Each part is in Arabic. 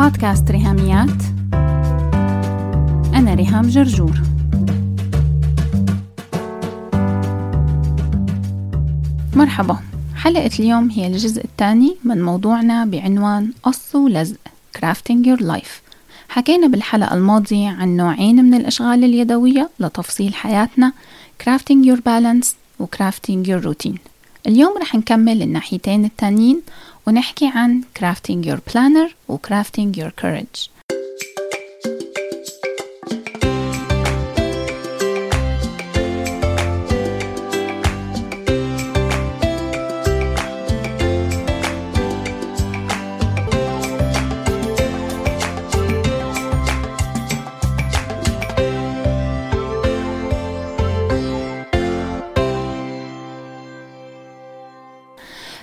بودكاست ريهاميات. أنا ريهام جرجور. مرحبا. حلقة اليوم هي الجزء الثاني من موضوعنا بعنوان قص ولزق Crafting Your Life. حكينا بالحلقة الماضية عن نوعين من الأشغال اليدوية لتفصيل حياتنا Crafting Your Balance و Crafting Your Routine. اليوم رح نكمل الناحيتين التانيين ونحكي عن Crafting Your Planner و Crafting Your Courage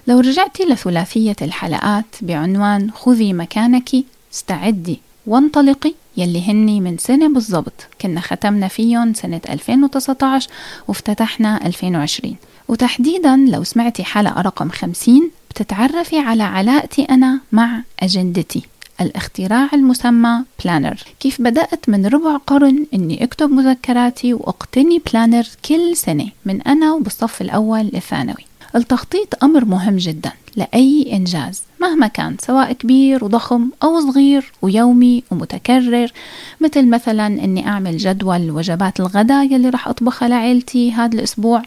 لو رجعتي لثلاثية الحلقات بعنوان خذي مكانك استعدي وانطلقي يلي هني من سنة بالضبط. كنا ختمنا فيهم سنة 2019 وافتتحنا 2020 وتحديدا لو سمعتي حلقة رقم 50 بتتعرفي على علاقتي أنا مع أجندتي الاختراع المسمى planner. كيف بدأت من ربع قرن أني أكتب مذكراتي وأقتني planner كل سنة من أنا وبالصف الأول الثانوي التخطيط أمر مهم جدا لأي إنجاز مهما كان سواء كبير وضخم أو صغير ويومي ومتكرر مثل مثلا أني أعمل جدول وجبات الغداء يلي رح أطبخها لعيلتي هذا الأسبوع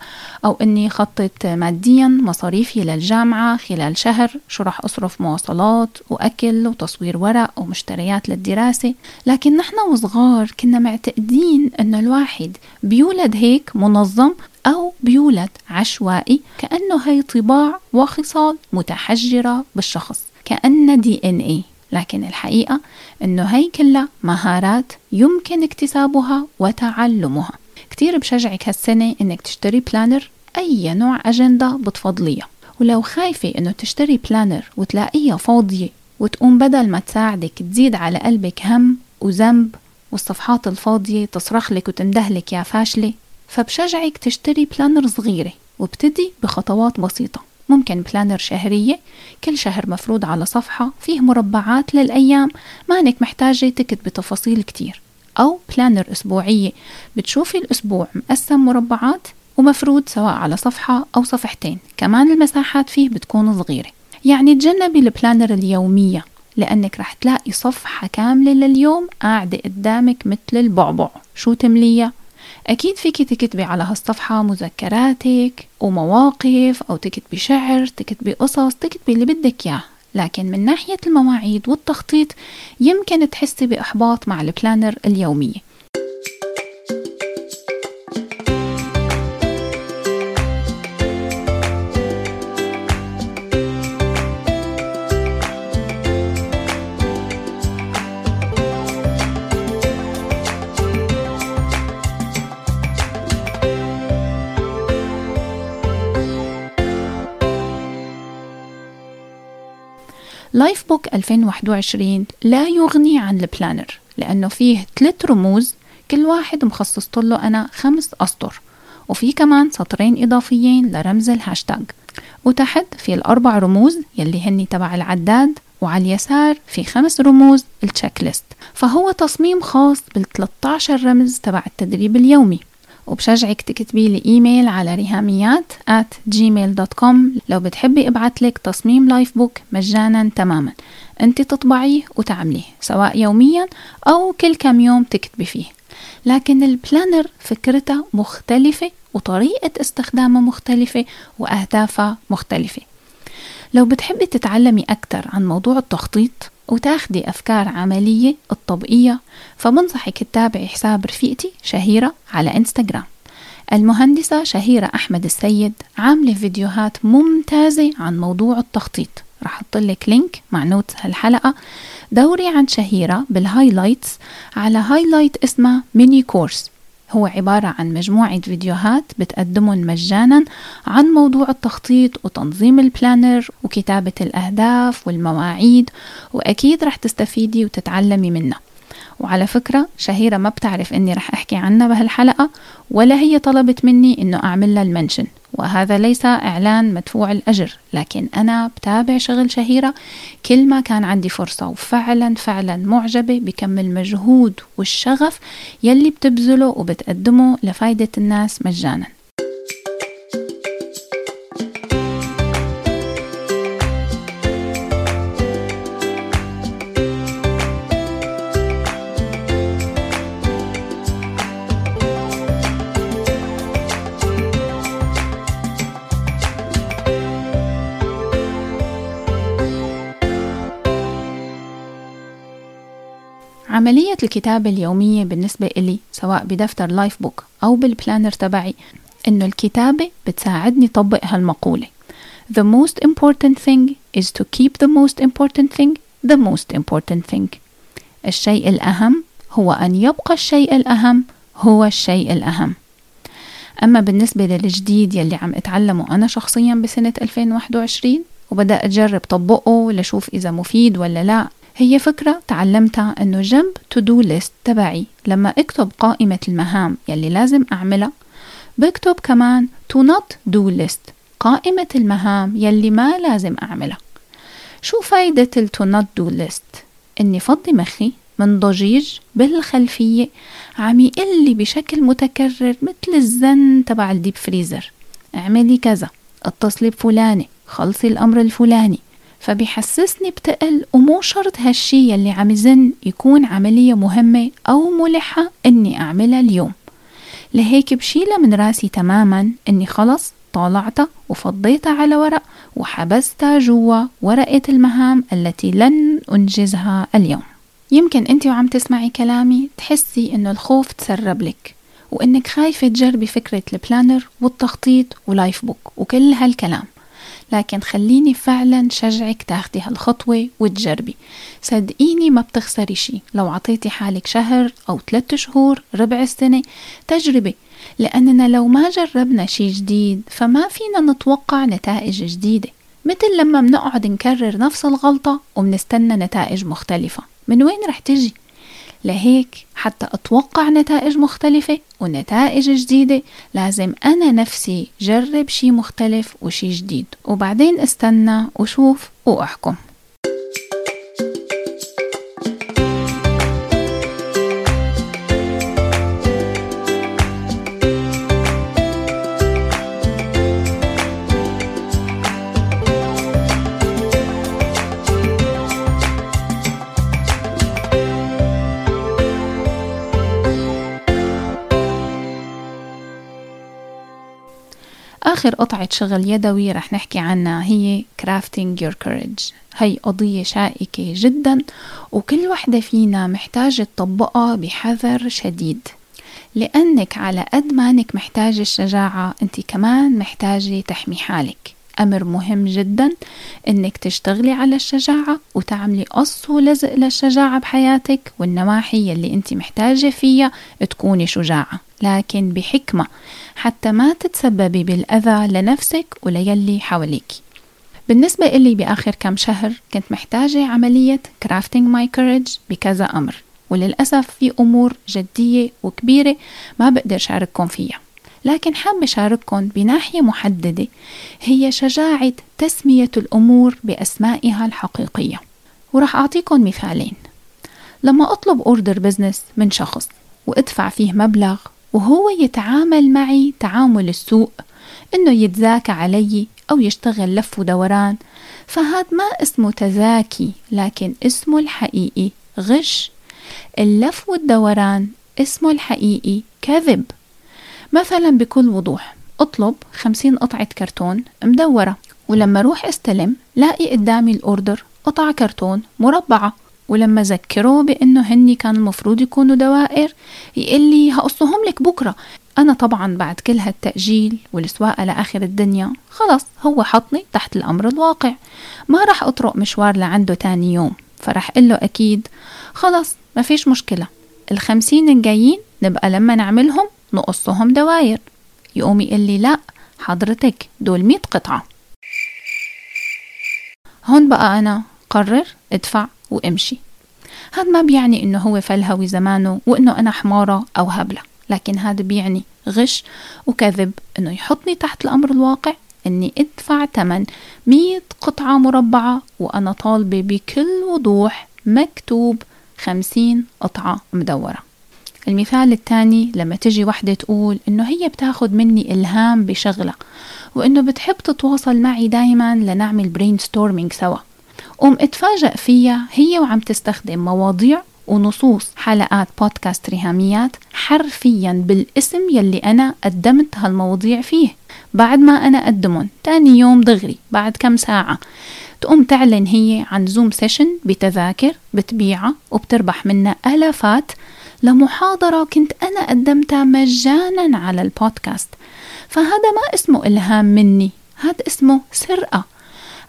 أو أني خطط ماديا مصاريفي للجامعة خلال شهر شو رح أصرف مواصلات وأكل وتصوير ورق ومشتريات للدراسة. لكن نحن وصغار كنا معتقدين أنه الواحد بيولد هيك منظم أو بيولد عشوائي كأنه هي طباع وخصال متحجرة بالشخص كأن DNA. لكن الحقيقة إنه هي كلها مهارات يمكن اكتسابها وتعلمها. كتير بشجعك هالسنة إنك تشتري planner أي نوع أجندة بتفضليها. ولو خايفة إنه تشتري planner وتلاقيها فاضية وتقوم بدل ما تساعدك تزيد على قلبك هم وذنب والصفحات الفاضية تصرخ لك وتندهلك يا فاشلة فبشجعك تشتري planner صغيرة وابتدي بخطوات بسيطة. ممكن planner شهرية كل شهر مفروض على صفحة فيه مربعات للأيام ما انك محتاجة تكتب بتفاصيل كتير. أو planner أسبوعية بتشوفي الأسبوع مقسم مربعات ومفروض سواء على صفحة أو صفحتين. كمان المساحات فيه بتكون صغيرة. يعني تجنبي ال planner اليومية لأنك رح تلاقي صفحة كاملة لليوم قاعدة قدامك مثل البعبع. شو تمليها؟ أكيد فيك تكتبي على هالصفحة مذكراتك ومواقف أو تكتبي شعر تكتبي قصص تكتبي اللي بدك إياه. لكن من ناحية المواعيد والتخطيط يمكن تحسي بإحباط مع البلانر اليومية Life Book 2021 لا يغني عن ال planner لأنه فيه ثلاث رموز كل واحد مخصصت له أنا خمس أسطر وفي كمان سطرين إضافيين لرمز الهاشتاج. وتحت في الأربع رموز يلي هني تبع العداد وعلى اليسار في خمس رموز ال checklist فهو تصميم خاص بال 13 رمز تبع التدريب اليومي. وبشجعك تكتبي لي إيميل على ريهاميات at gmail.com لو بتحبي ابعت لك تصميم Life Book مجانا تماما. أنت تطبعيه وتعمليه سواء يوميا أو كل كم يوم تكتبي فيه. لكن ال planner فكرتها مختلفة وطريقة استخدامها مختلفة وأهدافها مختلفة. لو بتحبي تتعلمي أكثر عن موضوع التخطيط وتاخدي أفكار عملية لتطبقيها فبنصحك تتابعي حساب رفيقتي شهيرة على إنستغرام. المهندسة شهيرة أحمد السيد عاملة فيديوهات ممتازة عن موضوع التخطيط. رح أحطلك link مع note هالحلقة. دوري عن شهيرة بال highlights على highlight اسمها mini course هو عبارة عن مجموعة فيديوهات بتقدمهم مجانا عن موضوع التخطيط وتنظيم ال planner وكتابة الأهداف والمواعيد وأكيد رح تستفيدي وتتعلمي منها. وعلى فكرة شهيرة ما بتعرف إني رح أحكي عنها بهالحلقة ولا هي طلبت مني إنه أعمل لها المنشن. وهذا ليس إعلان مدفوع الأجر لكن أنا بتابع شغل شهيرة. كل ما كان عندي فرصة وفعلا فعلا معجبة بكم المجهود والشغف يلي بتبذله وبتقدمه لفايدة الناس مجانا. الكتابة اليومية بالنسبة إلي سواء بدفتر Life Book أو بال planner تبعي إنه الكتابة بتساعدني طبق هالمقولة. The most important thing is to keep the most important thing the most important thing. الشيء الأهم هو أن يبقى الشيء الأهم هو الشيء الأهم. أما بالنسبة للجديد يلي عم أتعلمه أنا شخصيا بسنة 2021 وبدأ أجرب طبقه لشوف إذا مفيد ولا لا هي فكرة تعلمتها إنه جنب to-do list تبعي لما أكتب قائمة المهام يلي لازم أعملها بكتب كمان to not do list قائمة المهام يلي ما لازم أعملها. شو فايدة ال to not do list إني فضي مخي من ضجيج بالخلفية عم يقلي بشكل متكرر مثل الزن تبع ال deep freezer. اعملي كذا اتصلي بفلانة خلصي الأمر الفلاني. فبيحسسني بتقل ومو شرط هالشي يلي عم يزن يكون عملية مهمة أو ملحة إني أعملها اليوم. لهيك بشيلها من راسي تماما إني خلص طالعتها وفضيتها على ورق وحبستها جوا ورقة المهام التي لن أنجزها اليوم. يمكن أنت وعم تسمعي كلامي تحسي إنه الخوف تسرب لك وإنك خايفة تجربي فكرة ال planner والتخطيط و life book وكل هالكلام. لكن خليني فعلا شجعك تاخدي هالخطوة وتجربي. صدقيني ما بتخسري شي. لو عطيتي حالك شهر أو ثلاثة شهور ربع السنة تجربة لأننا لو ما جربنا شي جديد فما فينا نتوقع نتائج جديدة. مثل لما بنقعد نكرر نفس الغلطة وبنستنى نتائج مختلفة. من وين رح تجي؟ لهيك حتى أتوقع نتائج مختلفة ونتائج جديدة لازم أنا نفسي جرب شي مختلف وشي جديد. وبعدين استنى وشوف وأحكم. آخر قطعة شغل يدوي رح نحكي عنها هي crafting your courage. هي قضية شائكة جدا وكل وحدة فينا محتاجة تطبقها بحذر شديد. لأنك على قد ما أنك محتاجة الشجاعة أنت كمان محتاجة تحمي حالك. أمر مهم جدا إنك تشتغلي على الشجاعة وتعملي قص ولزق للشجاعة بحياتك والنواحي اللي أنت محتاجة فيها تكوني شجاعة. لكن بحكمة. حتى ما تتسببي بالأذى لنفسك وليلي حواليك. بالنسبة إلي بآخر كم شهر كنت محتاجة عملية crafting my courage بكذا أمر. وللأسف في أمور جدية وكبيرة ما بقدر شارككم فيها. لكن حابة شارككم بناحية محددة هي شجاعة تسمية الأمور بأسمائها الحقيقية. ورح أعطيكم مثالين. لما أطلب أوردر بزنس من شخص وأدفع فيه مبلغ وهو يتعامل معي تعامل السوء إنه يتذاكى علي أو يشتغل لف ودوران. فهذا ما اسمه تذاكي لكن اسمه الحقيقي غش. اللف والدوران اسمه الحقيقي كذب. مثلا بكل وضوح أطلب خمسين قطعة كرتون مدورة ولما روح أستلم لاقي قدامي الأوردر قطع كرتون مربعة. ولما ذكره بأنه هني كان المفروض يكونوا دوائر يقول لي هقصهم لك بكرة. أنا طبعا بعد كل هالتأجيل والسواقة لآخر الدنيا خلص هو حطني تحت الأمر الواقع. ما رح أطرق مشوار لعنده تاني يوم فرح له أكيد. خلص ما فيش مشكلة. الخمسين الجايين نبقى لما نعملهم نقصهم دواير يقوم يقول لي لا حضرتك دول مية قطعة. هون بقى أنا قرر ادفع. وامشي. هذا ما بيعني إنه هو فلهوي زمانه وإنه أنا حمارة أو هبلة لكن هذا بيعني غش وكذب إنه يحطني تحت الأمر الواقع إني أدفع تمن مية قطعة مربعة وأنا طالبة بكل وضوح مكتوب خمسين قطعة مدورة. المثال الثاني لما تجي وحدة تقول إنه هي بتاخد مني إلهام بشغلة وإنه بتحب تتواصل معي دايما لنعمل brainstorming سوا. قوم اتفاجأ فيها. هي وعم تستخدم مواضيع ونصوص حلقات بودكاست ريهاميات حرفيا بالاسم يلي أنا قدمت هالمواضيع فيه. بعد ما أنا أقدمهم تاني يوم دغري بعد كم ساعة تقوم تعلن هي عن Zoom session بتذاكر بتبيعها وبتربح منها آلافات. لمحاضرة كنت أنا قدمتها مجانا على البودكاست. فهذا ما اسمه إلهام مني هذا اسمه سرقة.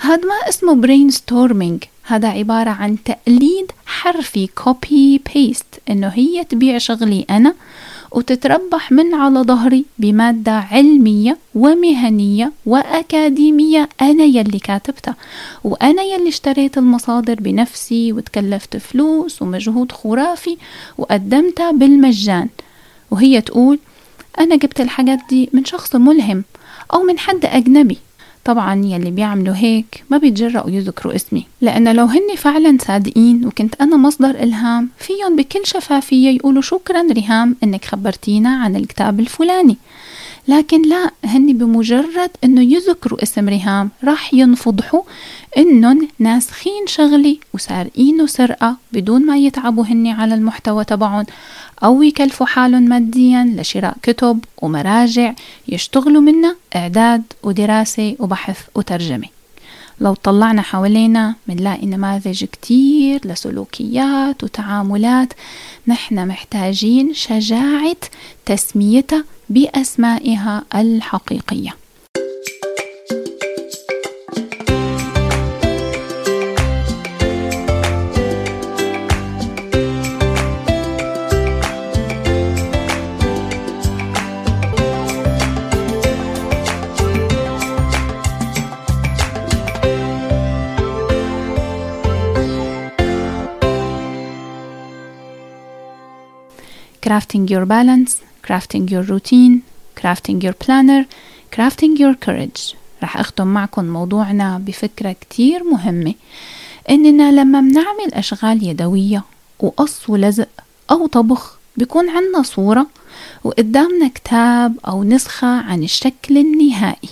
هذا ما اسمه brainstorming هذا عبارة عن تقليد حرفي copy paste إنه هي تبيع شغلي أنا وتتربح من على ظهري بمادة علمية ومهنية وأكاديمية أنا يلي كاتبتها. وأنا يلي اشتريت المصادر بنفسي وتكلفت فلوس ومجهود خرافي وقدمتها بالمجان. وهي تقول أنا جبت الحاجات دي من شخص ملهم أو من حد أجنبي. طبعا يلي بيعملوا هيك ما بيتجرأوا يذكروا اسمي. لأن لو هن فعلا صادقين وكنت أنا مصدر إلهام فيهم بكل شفافية يقولوا شكرا ريهام إنك خبرتينا عن الكتاب الفلاني. لكن لا هن بمجرد إنه يذكروا اسم ريهام راح ينفضحوا انهم ناسخين شغلي وسارقينه سرقة بدون ما يتعبوا هن على المحتوى تبعهم. أو يكلفوا حالهم ماديا لشراء كتب ومراجع يشتغلوا منها إعداد ودراسة وبحث وترجمة. لو طلعنا حوالينا منلاقي نماذج كتير لسلوكيات وتعاملات نحن محتاجين شجاعة تسميتها بأسمائها الحقيقية crafting your balance crafting your routine crafting your planner crafting your courage. رح أختم معكم موضوعنا بفكرة كتير مهمة. إننا لما بنعمل أشغال يدوية وقص ولزق أو طبخ بيكون عنا صورة وقدامنا كتاب أو نسخة عن الشكل النهائي.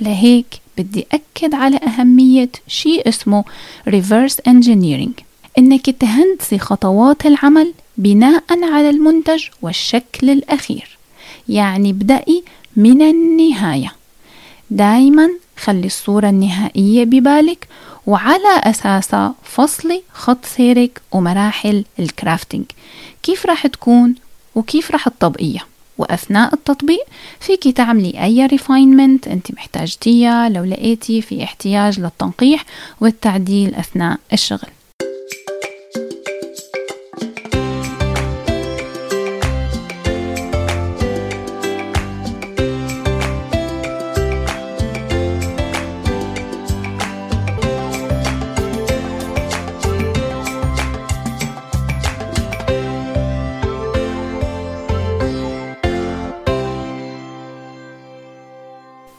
لهيك بدي أكد على أهمية شيء اسمه reverse engineering. إنك تهندسي خطوات العمل بناء على المنتج والشكل الأخير يعني ابدأي من النهاية. دايما خلي الصورة النهائية ببالك وعلى أساسها فصلي خط سيرك ومراحل ال crafting كيف راح تكون وكيف راح تطبقيها؟ وأثناء التطبيق فيك تعملي أي refinement أنت محتاجتيها لو لقيتي في احتياج للتنقيح والتعديل أثناء الشغل.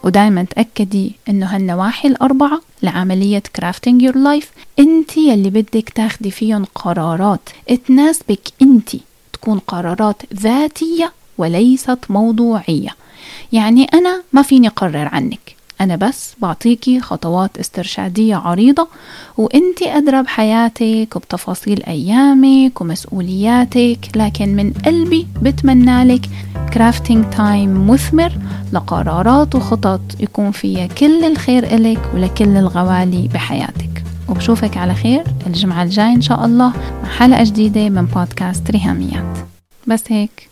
ودايما تأكدي إنه هالنواحي الأربعة لعملية crafting your life أنت يلي بدك تاخدي فيهم قرارات. تناسبك أنت تكون قرارات ذاتية وليست موضوعية. يعني أنا ما فيني قرر عنك. أنا بس بعطيكي خطوات استرشادية عريضة وإنتي أدرى بحياتك وبتفاصيل أيامك ومسؤولياتك لكن من قلبي بتمنى لك crafting time مثمر لقرارات وخطط يكون فيها كل الخير إلك ولكل الغوالي بحياتك. وبشوفك على خير الجمعة الجاي إن شاء الله مع حلقة جديدة من بودكاست ريهاميات. بس هيك.